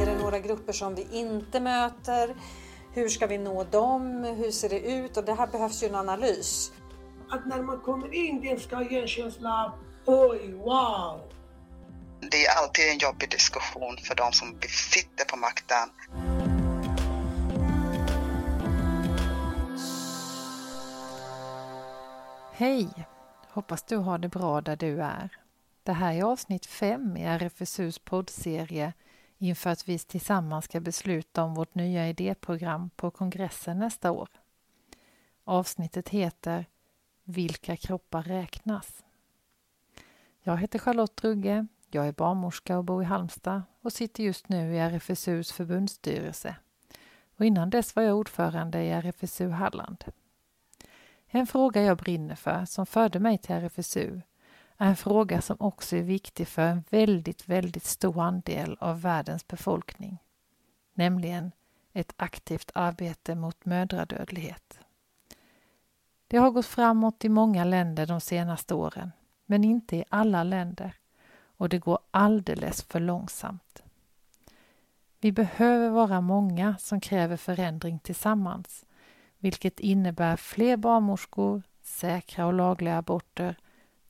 Är det några grupper som vi inte möter? Hur ska vi nå dem? Hur ser det ut? Och det här behövs ju en analys. Att när man kommer in, det ska ge en känsla av oj, wow. Det är alltid en jobbig diskussion för de som sitter på makten. Hej! Hoppas du har det bra där du är. Det här är avsnitt 5 i RFSUs poddserie inför att vi tillsammans ska besluta om vårt nya idéprogram på kongressen nästa år. Avsnittet heter Vilka kroppar räknas? Jag heter Charlotte Rugge, jag är barnmorska och bor i Halmstad och sitter just nu i RFSUs förbundsstyrelse. Och innan dess var jag ordförande i RFSU Halland. En fråga jag brinner för, som förde mig till RFSU, är en fråga som också är viktig för en väldigt, väldigt stor andel av världens befolkning. Nämligen ett aktivt arbete mot mödradödlighet. Det har gått framåt i många länder de senaste åren, men inte i alla länder och det går alldeles för långsamt. Vi behöver vara många som kräver förändring tillsammans vilket innebär fler barnmorskor, säkra och lagliga aborter,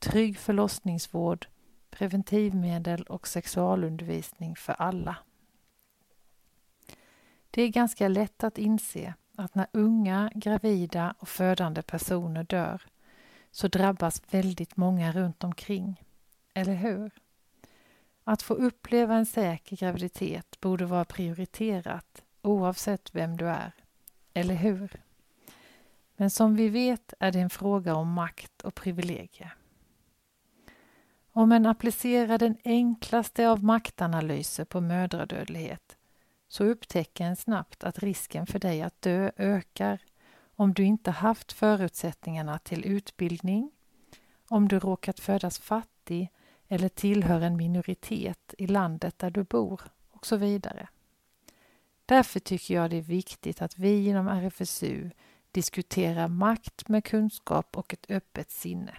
trygg förlossningsvård, preventivmedel och sexualundervisning för alla. Det är ganska lätt att inse att när unga, gravida och födande personer dör så drabbas väldigt många runt omkring. Eller hur? Att få uppleva en säker graviditet borde vara prioriterat oavsett vem du är. Eller hur? Men som vi vet är det en fråga om makt och privilegier. Om en applicerar den enklaste av maktanalyser på mödradödlighet så upptäcker en snabbt att risken för dig att dö ökar om du inte haft förutsättningarna till utbildning, om du råkat födas fattig eller tillhör en minoritet i landet där du bor och så vidare. Därför tycker jag det är viktigt att vi inom RFSU diskuterar makt med kunskap och ett öppet sinne.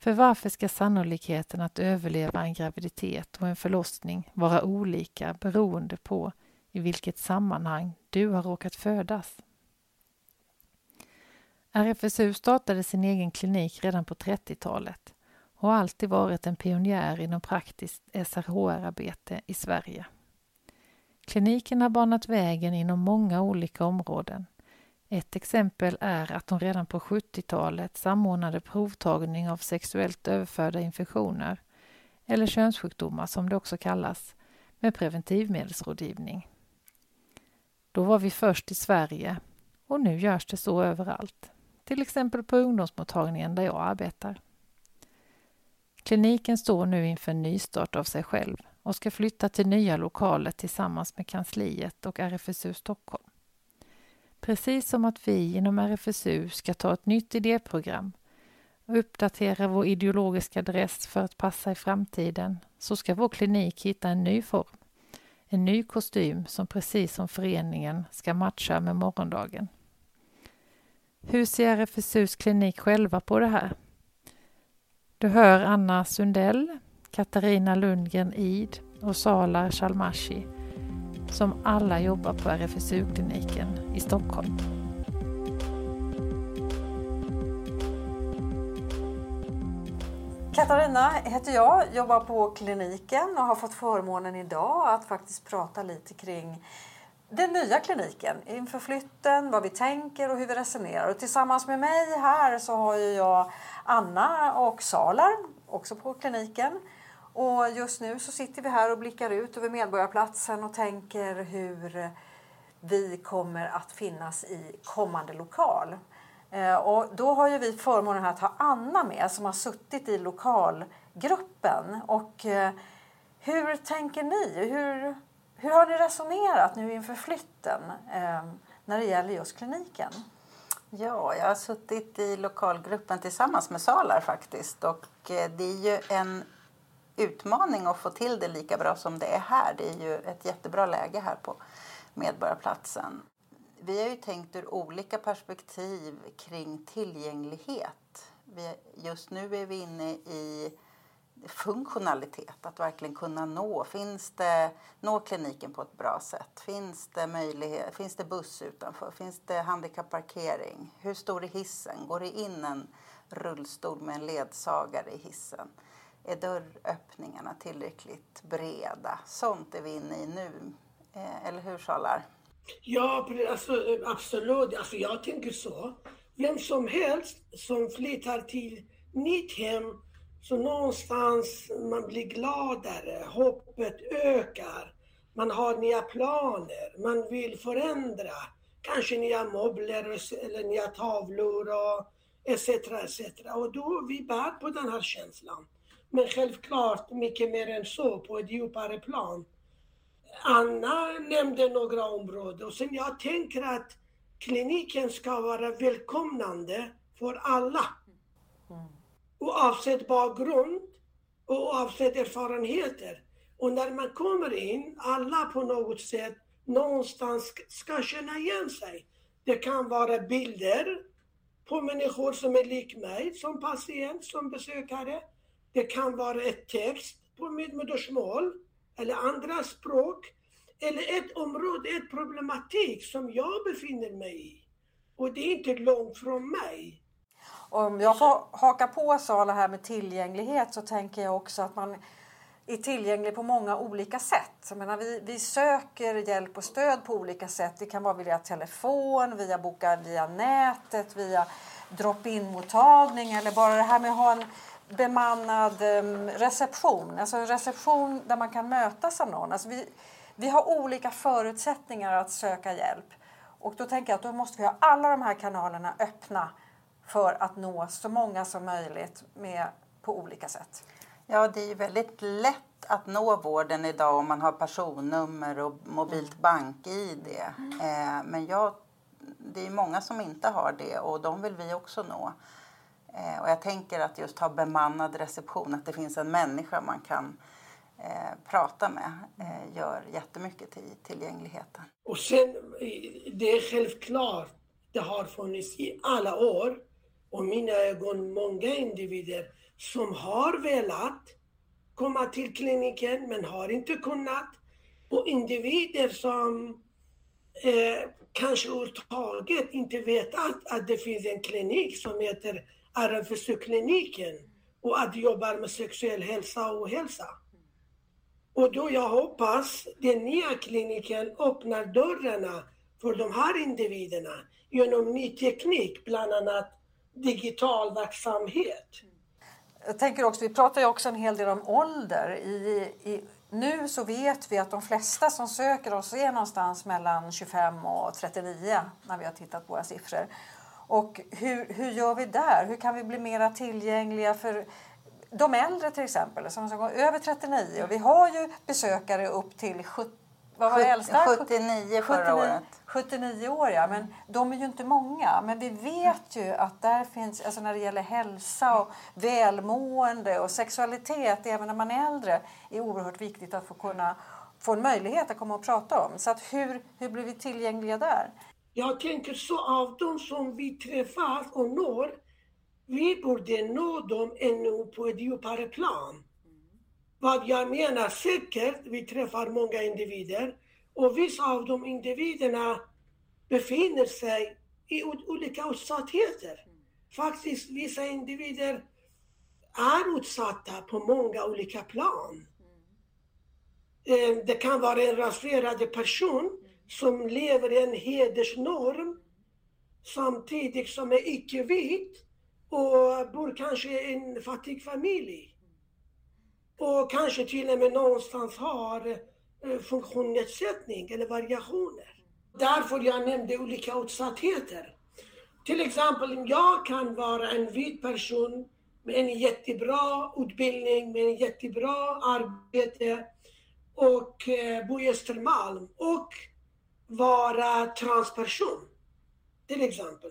För varför ska sannolikheten att överleva en graviditet och en förlossning vara olika beroende på i vilket sammanhang du har råkat födas? RFSU startade sin egen klinik redan på 30-talet och har alltid varit en pionjär inom praktiskt SRHR-arbete i Sverige. Kliniken har banat vägen inom många olika områden ett exempel är att de redan på 70-talet samordnade provtagning av sexuellt överförda infektioner, eller könssjukdomar som det också kallas, med preventivmedelsrådgivning. Då var vi först i Sverige och nu görs det så överallt, till exempel på ungdomsmottagningen där jag arbetar. Kliniken står nu inför en nystart av sig själv och ska flytta till nya lokaler tillsammans med kansliet och RFSU Stockholm. Precis som att vi inom RFSU ska ta ett nytt idéprogram och uppdatera vår ideologiska adress för att passa i framtiden så ska vår klinik hitta en ny form. En ny kostym som precis som föreningen ska matcha med morgondagen. Hur ser RFSUs klinik själva på det här? Du hör Anna Sundell, Katarina Lundgren Id och Salar Shalmashi som alla jobbar på RFSU-kliniken i Stockholm. Katarina heter jag, jobbar på kliniken och har fått förmånen idag att faktiskt prata lite kring den nya kliniken inför flytten, vad vi tänker och hur vi resonerar. Och tillsammans med mig här så har jag Anna och Salar, också på kliniken. Och just nu så sitter vi här och blickar ut över Medborgarplatsen och tänker hur vi kommer att finnas i kommande lokal. Eh, och då har ju vi förmånen att ha Anna med som har suttit i lokalgruppen. Och eh, hur tänker ni? Hur, hur har ni resonerat nu inför flytten eh, när det gäller just kliniken? Ja, jag har suttit i lokalgruppen tillsammans med Salar faktiskt och det är ju en utmaning att få till det lika bra som det är här. Det är ju ett jättebra läge här på Medborgarplatsen. Vi har ju tänkt ur olika perspektiv kring tillgänglighet. Vi, just nu är vi inne i funktionalitet, att verkligen kunna nå. Finns det, nå kliniken på ett bra sätt? Finns det, möjlighet, finns det buss utanför? Finns det handikapparkering? Hur stor är hissen? Går det in en rullstol med en ledsagare i hissen? Är dörröppningarna tillräckligt breda? Sånt är vi inne i nu. Eh, eller hur, Salar? Ja, alltså, eh, absolut. Alltså, jag tänker så. Vem som helst som flyttar till nytt hem så någonstans man blir gladare, hoppet ökar, man har nya planer, man vill förändra. Kanske nya möbler eller nya tavlor och etc. etc. Och då vi bär på den här känslan. Men självklart mycket mer än så på ett djupare plan. Anna nämnde några områden och sen jag tänker att kliniken ska vara välkomnande för alla. Mm oavsett bakgrund och oavsett erfarenheter. Och när man kommer in, alla på något sätt någonstans ska känna igen sig. Det kan vara bilder på människor som är lik mig som patient, som besökare. Det kan vara ett text på mitt modersmål eller andra språk. Eller ett område, ett problematik som jag befinner mig i. Och det är inte långt från mig. Om jag får haka på Sala här med tillgänglighet så tänker jag också att man är tillgänglig på många olika sätt. Jag menar, vi, vi söker hjälp och stöd på olika sätt. Det kan vara via telefon, via boka via nätet, via drop-in-mottagning eller bara det här med att ha en bemannad um, reception. Alltså en reception där man kan mötas av någon. Alltså vi, vi har olika förutsättningar att söka hjälp. Och då tänker jag att då måste vi ha alla de här kanalerna öppna för att nå så många som möjligt med, på olika sätt. Ja, det är ju väldigt lätt att nå vården idag om man har personnummer och mobilt mm. bank-id. Mm. Eh, men jag, det är många som inte har det och de vill vi också nå. Eh, och jag tänker att just ha bemannad reception, att det finns en människa man kan eh, prata med, eh, gör jättemycket till tillgängligheten. Och sen, eh, det är självklart, det har funnits i alla år och mina ögon många individer som har velat komma till kliniken men har inte kunnat. Och individer som eh, kanske överhuvudtaget inte vet att, att det finns en klinik som heter RFSU-kliniken och att jobbar med sexuell hälsa och ohälsa. Och då jag hoppas den nya kliniken öppnar dörrarna för de här individerna genom ny teknik, bland annat digital verksamhet. Jag tänker också, vi pratar ju också en hel del om ålder. I, i, nu så vet vi att de flesta som söker oss är någonstans mellan 25 och 39 när vi har tittat på våra siffror. Och hur, hur gör vi där? Hur kan vi bli mer tillgängliga för de äldre till exempel, som går över 39? Och vi har ju besökare upp till 70 vad var äldsta? 79 förra 79, året. 79 år, ja. Men de är ju inte många. Men vi vet ju att där finns, alltså när det gäller hälsa och välmående och sexualitet, även när man är äldre, är oerhört viktigt att få kunna få en möjlighet att komma och prata om. Så att hur, hur blir vi tillgängliga där? Jag tänker så av de som vi träffar och når, vi borde nå dem ännu på ett djupare plan. Vad jag menar säkert, vi träffar många individer och vissa av de individerna befinner sig i olika utsattheter. Faktiskt, vissa individer är utsatta på många olika plan. Eh, det kan vara en rasifierad person som lever i en hedersnorm samtidigt som är icke-vit och bor kanske i en fattig familj och kanske till och med någonstans har eh, funktionsnedsättning eller variationer. Därför jag nämnde olika utsattheter. Till exempel, jag kan vara en vit person med en jättebra utbildning, med en jättebra arbete och eh, bo i Östermalm och vara transperson. Till exempel.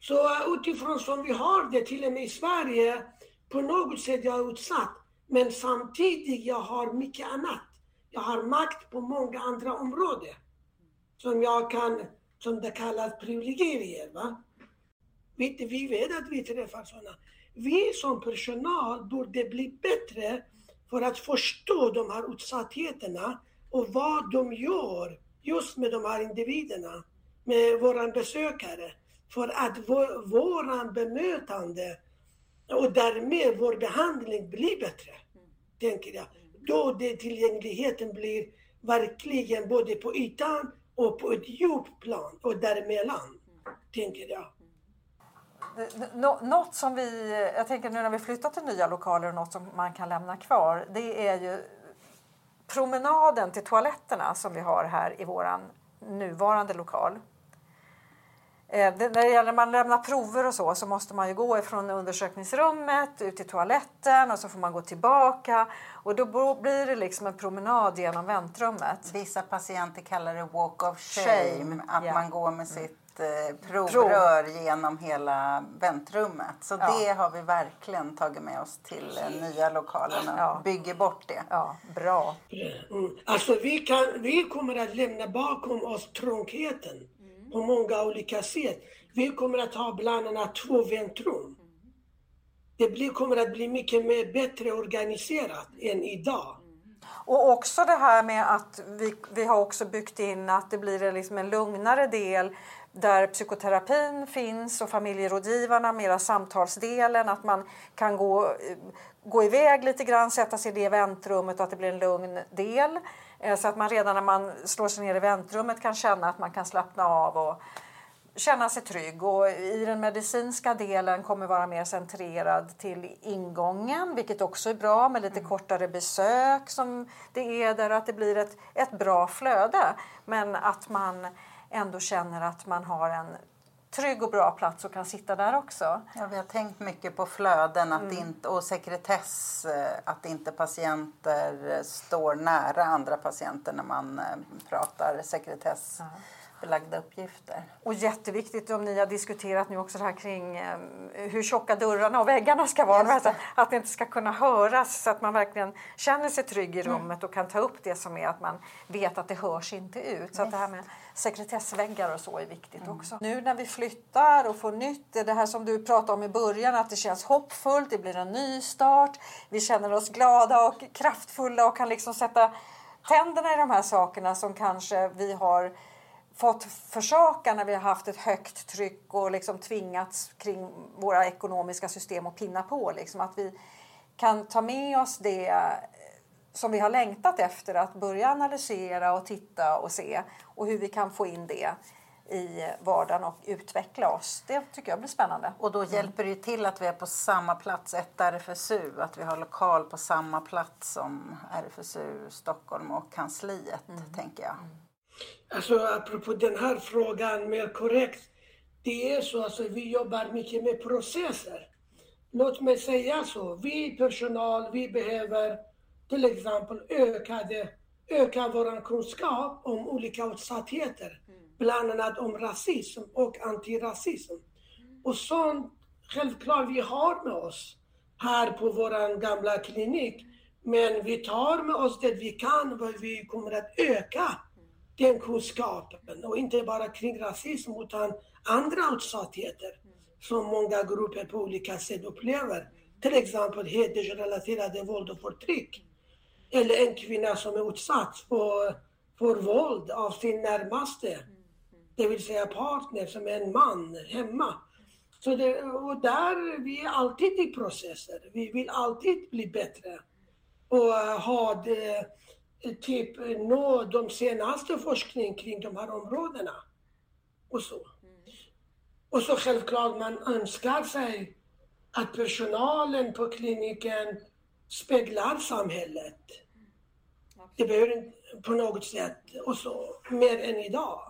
Så utifrån som vi har det till och med i Sverige, på något sätt jag är utsatt. Men samtidigt jag har mycket annat. Jag har makt på många andra områden. Som jag kan, som det kallas, privilegier. Va? Vi, vi vet att vi träffar sådana. vi som personal borde bli bättre för att förstå de här utsattheterna och vad de gör just med de här individerna, med våra besökare. För att vår, våran bemötande och därmed vår behandling blir bättre, tänker jag. Då det tillgängligheten blir verkligen både på ytan och på ett djupt plan och däremellan, tänker jag. Nå- Något som vi, jag tänker nu när vi flyttar till nya lokaler och något som man kan lämna kvar, det är ju promenaden till toaletterna som vi har här i våran nuvarande lokal. Eh, det, när det gäller när man lämnar prover och så, så måste man ju gå ifrån undersökningsrummet ut till toaletten och så får man gå tillbaka och då blir det liksom en promenad genom väntrummet. Vissa patienter kallar det walk of shame, Shame, att ja. man går med sitt eh, provrör genom hela väntrummet. Så Ja. det har vi verkligen tagit med oss till eh, nya lokalerna och Ja. bygger bort det. Ja, bra. Mm. Alltså vi, kan, vi kommer att lämna bakom oss trångheten på många olika sätt. Vi kommer att ha bland annat två väntrum. Det blir, kommer att bli mycket mer bättre organiserat än idag. Och också det här med att vi, vi har också byggt in att det blir en liksom en lugnare del där psykoterapin finns och familjerådgivarna, mera samtalsdelen, att man kan gå, eh, gå iväg lite grann, sätta sig i det väntrummet och att det blir en lugn del. Eh, Så att man redan när man slår sig ner i väntrummet kan känna att man kan slappna av och känna sig trygg. Och I den medicinska delen kommer vara mer centrerad till ingången vilket också är bra med lite kortare besök som det är där att det blir ett, ett bra flöde. Men att man ändå känner att man har en trygg och bra plats och kan sitta där också. Ja, vi har tänkt mycket på flöden att Mm. inte, och sekretess, eh, att inte patienter eh, står nära andra patienter när man eh, pratar sekretessbelagda uppgifter. Och jätteviktigt om ni har diskuterat nu också det här kring hur tjocka dörrarna och väggarna ska vara. Alltså, att det inte ska kunna höras så att man verkligen känner sig trygg i rummet och kan ta upp det som är att man vet att det hörs inte ut. Så att det här med sekretessväggar och så är viktigt också. Nu när vi flyttar och får nytt, det här som du pratade om i början att det känns hoppfullt, det blir en ny start. Vi känner oss glada och kraftfulla och kan liksom sätta tänderna i de här sakerna som kanske vi har fått försaka när vi har haft ett högt tryck och liksom tvingats kring våra ekonomiska system och pinna på. Liksom. Att vi kan ta med oss det som vi har längtat efter, att börja analysera och titta och se och hur vi kan få in det i vardagen och utveckla oss. Det tycker jag blir spännande. Och då hjälper det ju till att vi är på samma plats, ett RFSU, att vi har lokal på samma plats som RFSU Stockholm och kansliet, tänker jag. Alltså apropå den här frågan mer korrekt. Det är så alltså vi jobbar mycket med processer. Låt mig säga så. Vi personal, vi behöver till exempel ökade, öka vår kunskap om olika utsattheter. Bland annat om rasism och antirasism. Och sånt självklart vi har med oss här på vår gamla klinik. Men vi tar med oss det vi kan och vi kommer att öka den kunskapen och inte bara kring rasism utan andra utsattheter som många grupper på olika sätt upplever. Till exempel hedersrelaterade våld och förtryck. Eller en kvinna som är utsatt för, för våld av sin närmaste, det vill säga partner som är en man hemma. Så det, och där, vi är alltid i processer. Vi vill alltid bli bättre och ha det, typ nå de senaste forskning kring de här områdena. Och så. Och så självklart man önskar sig att personalen på kliniken speglar samhället. Det behöver inte på något sätt och så mer än idag.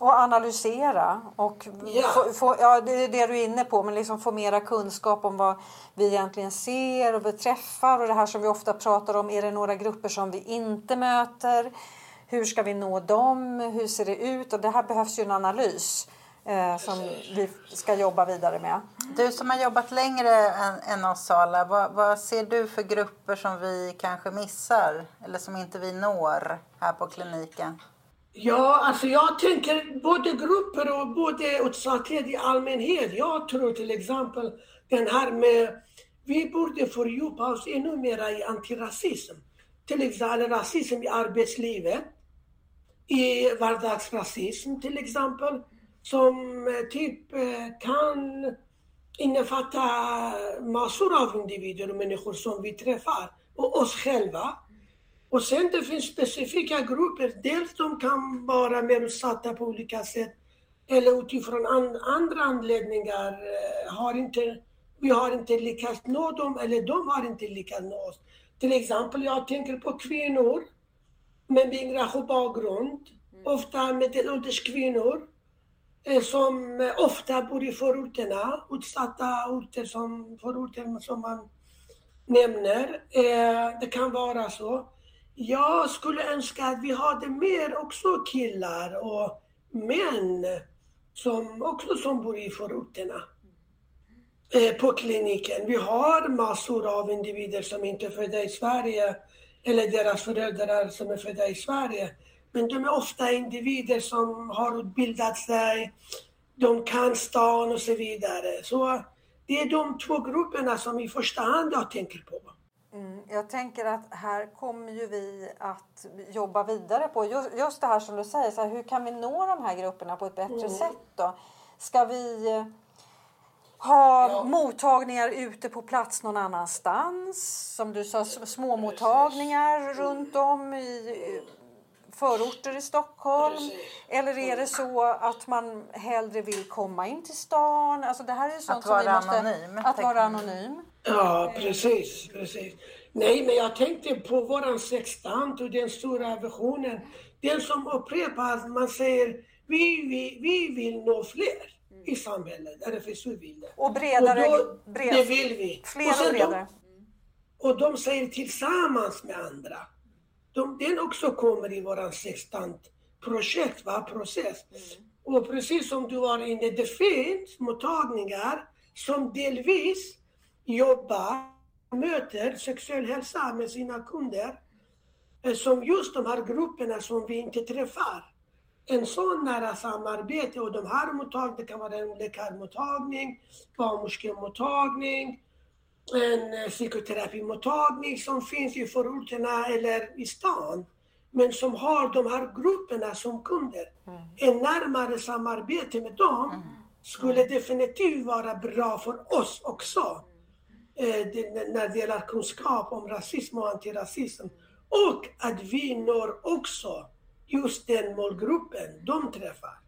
Och analysera och Ja. få, få, ja, det är det du är inne på, men liksom få mera kunskap om vad vi egentligen ser och beträffar och det här som vi ofta pratar om. Är det några grupper som vi inte möter? Hur ska vi nå dem? Hur ser det ut? Och det här behövs ju en analys eh, som vi ska jobba vidare med. Du som har jobbat längre än, än oss Sala, vad, vad ser du för grupper som vi kanske missar eller som inte vi når här på kliniken? Ja, alltså jag tänker både grupper och både utsatthet i allmänhet. Jag tror till exempel den här med, vi borde fördjupa oss ännu mer i antirasism. Till exempel rasism i arbetslivet, i vardagsrasism till exempel, som eh, typ eh, kan innefatta massor av individer och människor som vi träffar och oss själva. Och sen det finns specifika grupper, dels de kan vara mer utsatta på olika sätt eller utifrån an, andra anledningar eh, har inte, vi har inte lyckats nå dem eller de har inte lyckats nå oss. Till exempel, jag tänker på kvinnor med migrationsbakgrund, mm. ofta medelålders kvinnor Eh, som eh, ofta bor i förorterna, utsatta orter som förorter som man nämner. Eh, det kan vara så. Jag skulle önska att vi hade mer också killar och män som också som bor i förorterna på kliniken. Vi har massor av individer som inte är födda i Sverige eller deras föräldrar som är födda i Sverige. Men de är ofta individer som har utbildat sig, de kan stan och så vidare. Så det är de två grupperna som i första hand jag tänker på. Mm, jag tänker att här kommer ju vi att jobba vidare på just, just det här som du säger, så här, hur kan vi nå de här grupperna på ett bättre mm. sätt då? Ska vi eh, ha ja. mottagningar ute på plats någon annanstans? Som du sa, småmottagningar runt om i förorter i Stockholm? Precis. Eller är det så att man hellre vill komma in till stan? Alltså det här är sånt att vara som vi måste, anonym. Att vara anonym. Ja, precis, precis. Nej, men jag tänkte på våran sextant och den stora visionen. Den som upprepas, man säger vi, vi, vi vill nå fler i samhället, RFSU vill det. Och bredare. Och då, bred, det vill vi. Fler och, och bredare. De, och de säger tillsammans med andra. De, den också kommer i våran sextant-projekt, va? process. Mm. Och precis som du var inne, det finns mottagningar som delvis jobbar, möter sexuell hälsa med sina kunder eh, som just de här grupperna som vi inte träffar. En sån nära samarbete och de här mottagningarna, det kan vara en läkarmottagning, barnmorskemottagning, en eh, psykoterapimottagning som finns i förorterna eller i stan men som har de här grupperna som kunder. Mm. En närmare samarbete med dem mm. skulle definitivt vara bra för oss också eh, när det gäller kunskap om rasism och antirasism. Och att vi når också just den målgruppen de träffar.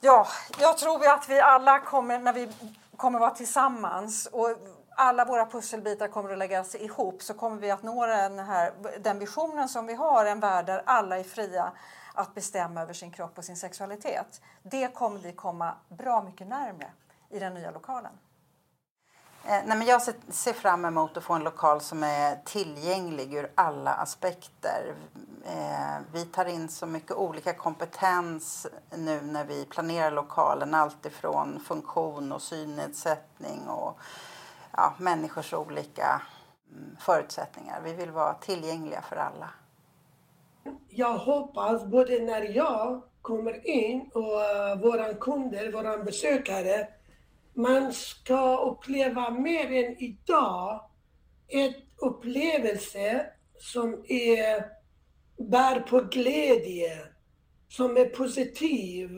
Ja, jag tror att vi alla kommer, när vi kommer vara tillsammans och alla våra pusselbitar kommer att läggas ihop så kommer vi att nå den, här, den visionen som vi har, en värld där alla är fria att bestämma över sin kropp och sin sexualitet. Det kommer vi komma bra mycket närmare i den nya lokalen. Eh, nej, men jag ser fram emot att få en lokal som är tillgänglig ur alla aspekter. Eh, vi tar in så mycket olika kompetens nu när vi planerar lokalen. Alltifrån funktion och synnedsättning och ja, människors olika mm, förutsättningar. Vi vill vara tillgängliga för alla. Jag hoppas både när jag kommer in och eh, våra kunder, våra besökare man ska uppleva mer än idag ett upplevelse som är, bär på glädje, som är positiv,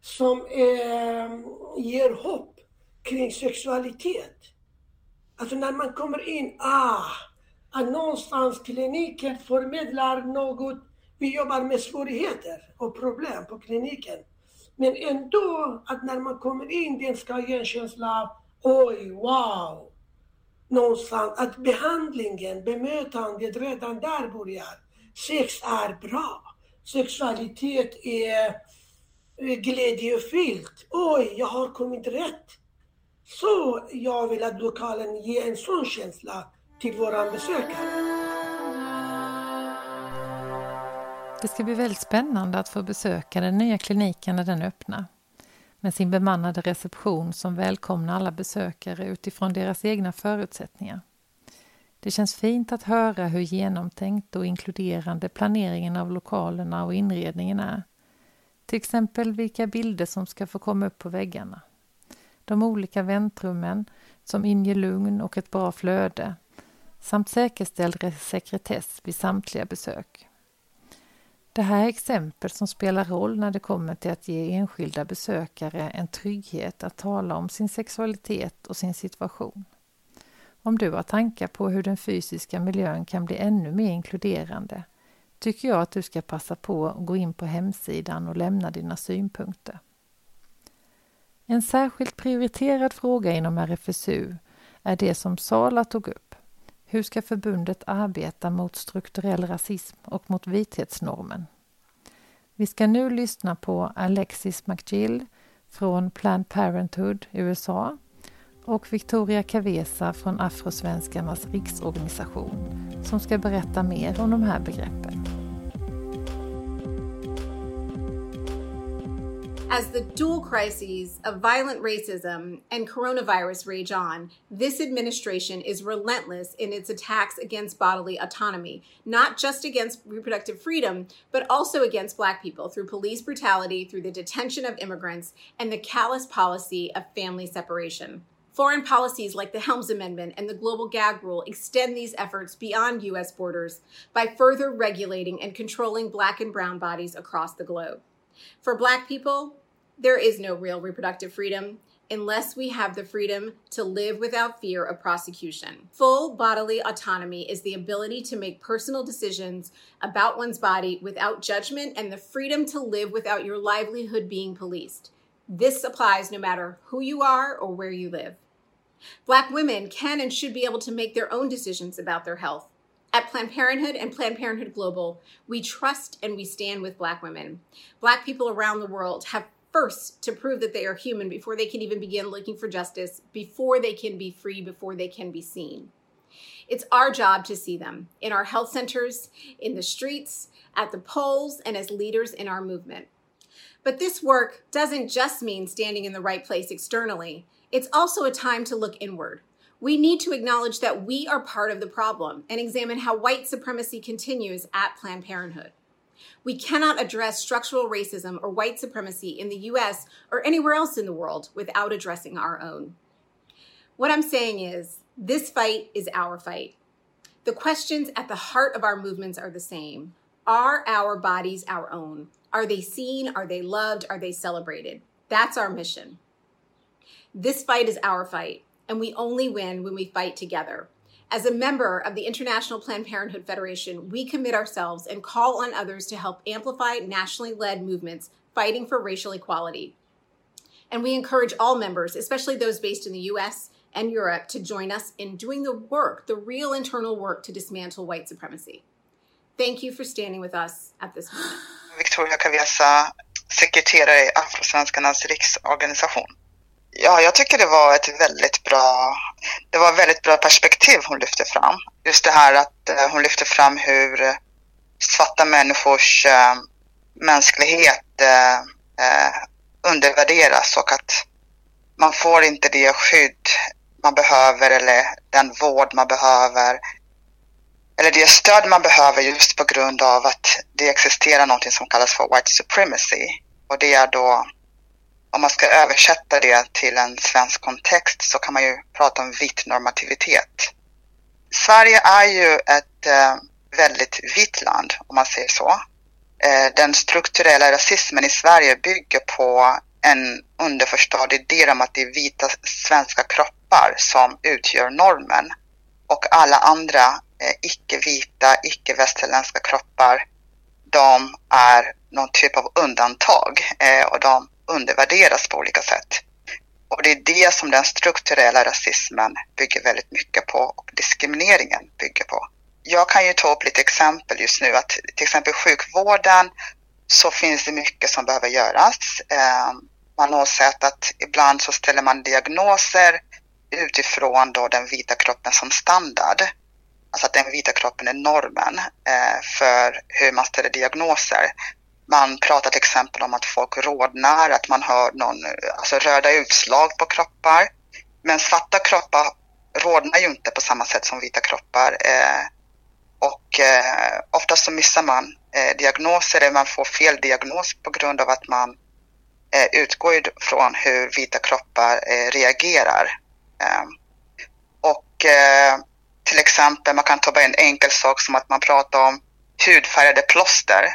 som är, ger hopp kring sexualitet. Alltså när man kommer in, ah, att någonstans kliniken förmedlar något. Vi jobbar med svårigheter och problem på kliniken. Men ändå att när man kommer in, den ska ge en känsla av oj, wow. Någonstans att behandlingen, bemötandet redan där börjar. Sex är bra. Sexualitet är eh, glädjefyllt. Oj, jag har kommit rätt. Så jag vill att lokalen ger en sån känsla till våra besökare. Det ska bli väldigt spännande att få besöka den nya kliniken när den öppnar med sin bemannade reception som välkomnar alla besökare utifrån deras egna förutsättningar. Det känns fint att höra hur genomtänkt och inkluderande planeringen av lokalerna och inredningen är. Till exempel vilka bilder som ska få komma upp på väggarna. De olika väntrummen som inger lugn och ett bra flöde samt säkerställd sekretess vid samtliga besök. Det här är exempel som spelar roll när det kommer till att ge enskilda besökare en trygghet att tala om sin sexualitet och sin situation. Om du har tankar på hur den fysiska miljön kan bli ännu mer inkluderande tycker jag att du ska passa på att gå in på hemsidan och lämna dina synpunkter. En särskilt prioriterad fråga inom RFSU är det som Sala tog upp. Hur ska förbundet arbeta mot strukturell rasism och mot vithetsnormen? Vi ska nu lyssna på Alexis McGill från Planned Parenthood USA och Victoria Cavesa från Afrosvenskarnas riksorganisation som ska berätta mer om de här begreppen. As the dual crises of violent racism and coronavirus rage on, this administration is relentless in its attacks against bodily autonomy, not just against reproductive freedom, but also against Black people through police brutality, through the detention of immigrants, and the callous policy of family separation. Foreign policies like the Helms Amendment and the Global Gag Rule extend these efforts beyond U.S. borders by further regulating and controlling Black and Brown bodies across the globe. For Black people, there is no real reproductive freedom unless we have the freedom to live without fear of prosecution. Full bodily autonomy is the ability to make personal decisions about one's body without judgment and the freedom to live without your livelihood being policed. This applies no matter who you are or where you live. Black women can and should be able to make their own decisions about their health. At Planned Parenthood and Planned Parenthood Global, we trust and we stand with Black women. Black people around the world have first to prove that they are human before they can even begin looking for justice, before they can be free, before they can be seen. It's our job to see them in our health centers, in the streets, at the polls, and as leaders in our movement. But this work doesn't just mean standing in the right place externally, it's also a time to look inward. We need to acknowledge that we are part of the problem and examine how white supremacy continues at Planned Parenthood. We cannot address structural racism or white supremacy in the US or anywhere else in the world without addressing our own. What I'm saying is, this fight is our fight. The questions at the heart of our movements are the same. Are our bodies our own? Are they seen? Are they loved? Are they celebrated? That's our mission. This fight is our fight, and we only win when we fight together. As a member of the International Planned Parenthood Federation, we commit ourselves and call on others to help amplify nationally led movements fighting for racial equality. And we encourage all members, especially those based in the US and Europe, to join us in doing the work, the real internal work to dismantle white supremacy. Thank you for standing with us at this moment. Victoria Cavesa, sekreterare i Afrosvenskarnas riksorganisation. Ja, jag tycker det var ett väldigt bra, det var ett väldigt bra perspektiv hon lyfte fram. Just det här att eh, hon lyfte fram hur eh, svarta människors eh, mänsklighet undervärderas och att man får inte det skydd man behöver eller den vård man behöver eller det stöd man behöver just på grund av att det existerar någonting som kallas för white supremacy. Och det är då om man ska översätta det till en svensk kontext så kan man ju prata om vit normativitet. Sverige är ju ett eh, väldigt vitt land om man säger så. Eh, den strukturella rasismen i Sverige bygger på en underförstådd idé om att det är vita svenska kroppar som utgör normen och alla andra eh, icke-vita, icke-västerländska kroppar de är någon typ av undantag eh, och de undervärderas på olika sätt. Och det är det som den strukturella rasismen bygger väldigt mycket på och diskrimineringen bygger på. Jag kan ju ta upp lite exempel just nu att till exempel sjukvården så finns det mycket som behöver göras. Eh, man har sett att ibland så ställer man diagnoser utifrån då den vita kroppen som standard. Alltså att den vita kroppen är normen eh, för hur man ställer diagnoser. Man pratar till exempel om att folk rodnar, att man hör någon, eh, alltså röda utslag på kroppar. Men svarta kroppar rodnar ju inte på samma sätt som vita kroppar. Eh, och eh, oftast så missar man eh, diagnoser eller man får fel diagnos på grund av att man eh, utgår från hur vita kroppar eh, reagerar. Ehm, och eh, till exempel, man kan ta bara en enkel sak som att man pratar om hudfärgade plåster.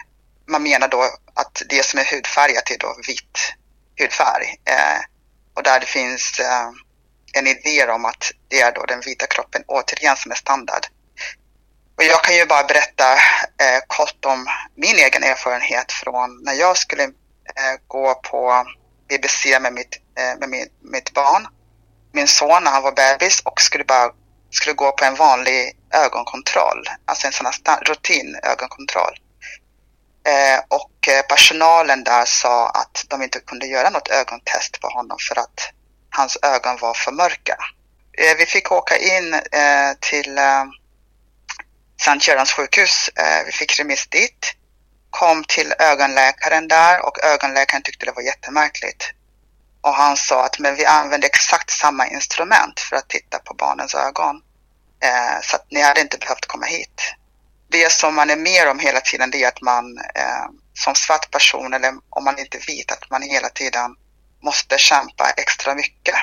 Man menar då att det som är hudfärgat är då vitt hudfärg. Eh, och där det finns eh, en idé om att det är då den vita kroppen återigen som är standard. Och jag kan ju bara berätta eh, kort om min egen erfarenhet från när jag skulle eh, gå på BBC med, mitt, eh, med min, mitt barn. Min son när han var bebis och skulle bara skulle gå på en vanlig ögonkontroll, alltså en sån här rutin ögonkontroll. Eh, och eh, personalen där sa att de inte kunde göra något ögontest på honom för att hans ögon var för mörka. Eh, vi fick åka in till eh, Sankt Görans sjukhus. Vi fick remiss dit. Kom till ögonläkaren där och ögonläkaren tyckte det var jättemärkligt. Och han sa att men vi använde exakt samma instrument för att titta på barnens ögon. Så att ni hade inte behövt komma hit. Det som man är med om hela tiden det är att man eh, som svart person eller om man inte vet att man hela tiden måste kämpa extra mycket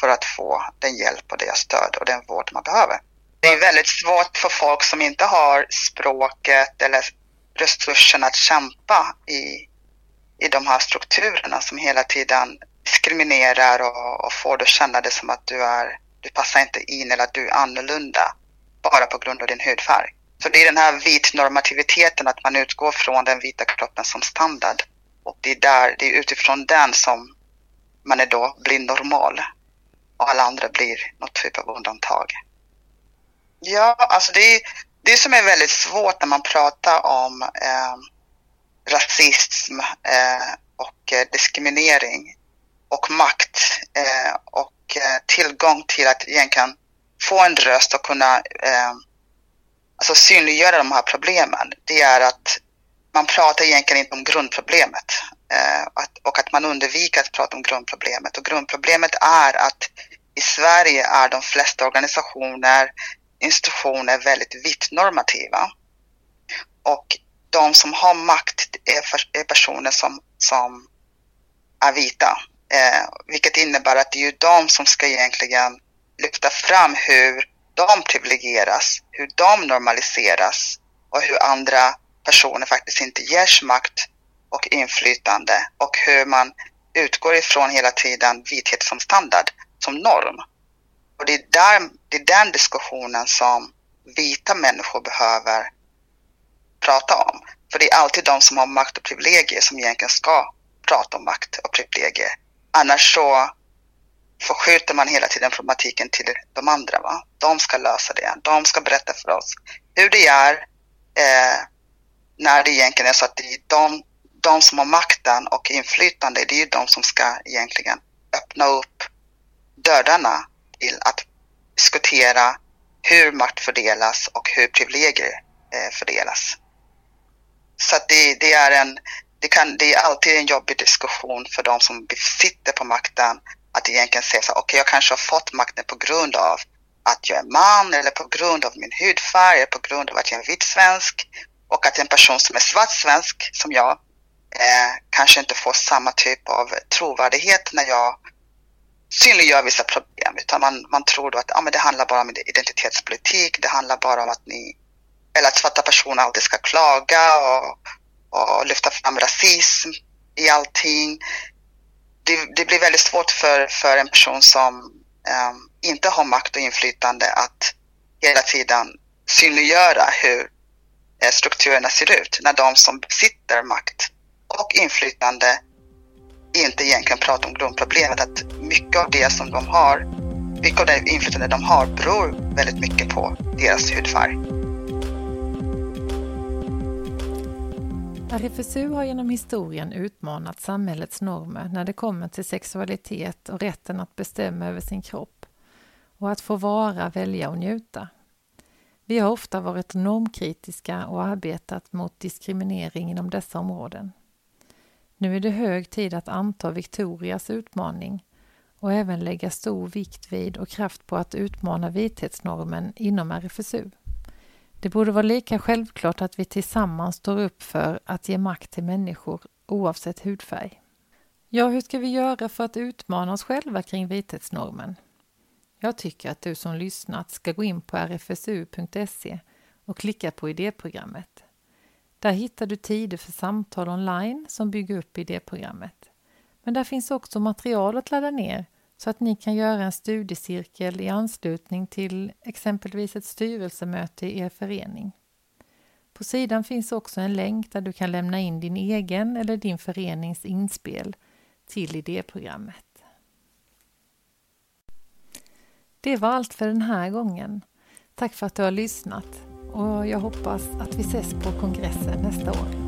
för att få den hjälp och det stöd och den vård man behöver. Det är väldigt svårt för folk som inte har språket eller resurserna att kämpa i, i de här strukturerna som hela tiden diskriminerar och, och får dig att känna det som att du, är, du passar inte in eller att du är annorlunda bara på grund av din hudfärg. Så det är den här vitnormativiteten, att man utgår från den vita kroppen som standard. Och det är, där, det är utifrån den som man är då blir normal och alla andra blir något typ av undantag. Ja, alltså det, är det som är väldigt svårt när man pratar om eh, rasism eh, och eh, diskriminering och makt eh, och eh, tillgång till att egentligen få en röst och kunna eh, alltså synliggöra de här problemen, det är att man pratar egentligen inte om grundproblemet eh, och att man undviker att prata om grundproblemet. Och grundproblemet är att i Sverige är de flesta organisationer, institutioner väldigt vitt-normativa. Och de som har makt är, personer som, som är vita. Eh, vilket innebär att det är ju de som ska egentligen lyfta fram hur de privilegieras, hur de normaliseras och hur andra personer faktiskt inte ges makt och inflytande och hur man utgår ifrån hela tiden vithet som standard som norm. Och det är, där, det är den diskussionen som vita människor behöver prata om. För det är alltid de som har makt och privilegier som egentligen ska prata om makt och privilegier. Annars så förskjuter man hela tiden problematiken till de andra. Va? De ska lösa det. De ska berätta för oss hur det är eh, när det egentligen är så att det är de, de som har makten och inflytande, det är de som ska egentligen öppna upp dörrarna till att diskutera hur makt fördelas och hur privilegier eh, fördelas. Så det, det, är en, det, kan, det är alltid en jobbig diskussion för de som sitter på makten att egentligen säga så okej okay, jag kanske har fått makten på grund av att jag är man eller på grund av min hudfärg eller på grund av att jag är vit svensk och att en person som är svart svensk som jag eh, kanske inte får samma typ av trovärdighet när jag synliggör vissa problem utan man, man tror då att ah, men det handlar bara om identitetspolitik, det handlar bara om att ni eller att svarta personer alltid ska klaga och, och lyfta fram rasism i allting. Det, det blir väldigt svårt för, för en person som um, inte har makt och inflytande att hela tiden synliggöra hur eh, strukturerna ser ut när de som besitter makt och inflytande inte egentligen pratar om grundproblemet att mycket av det som de har, mycket av det inflytande de har beror väldigt mycket på deras hudfärg. RFSU har genom historien utmanat samhällets normer när det kommer till sexualitet och rätten att bestämma över sin kropp och att få vara, välja och njuta. Vi har ofta varit normkritiska och arbetat mot diskriminering inom dessa områden. Nu är det hög tid att anta Victorias utmaning och även lägga stor vikt vid och kraft på att utmana vithetsnormen inom RFSU. Det borde vara lika självklart att vi tillsammans står upp för att ge makt till människor oavsett hudfärg. Ja, hur ska vi göra för att utmana oss själva kring vithetsnormen? Jag tycker att du som lyssnat ska gå in på rfsu.se och klicka på idéprogrammet. Där hittar du tider för samtal online som bygger upp idéprogrammet. Men där finns också material att ladda ner så att ni kan göra en studiecirkel i anslutning till exempelvis ett styrelsemöte i er förening. På sidan finns också en länk där du kan lämna in din egen eller din förenings inspel till idéprogrammet. Det var allt för den här gången. Tack för att du har lyssnat och jag hoppas att vi ses på kongressen nästa år.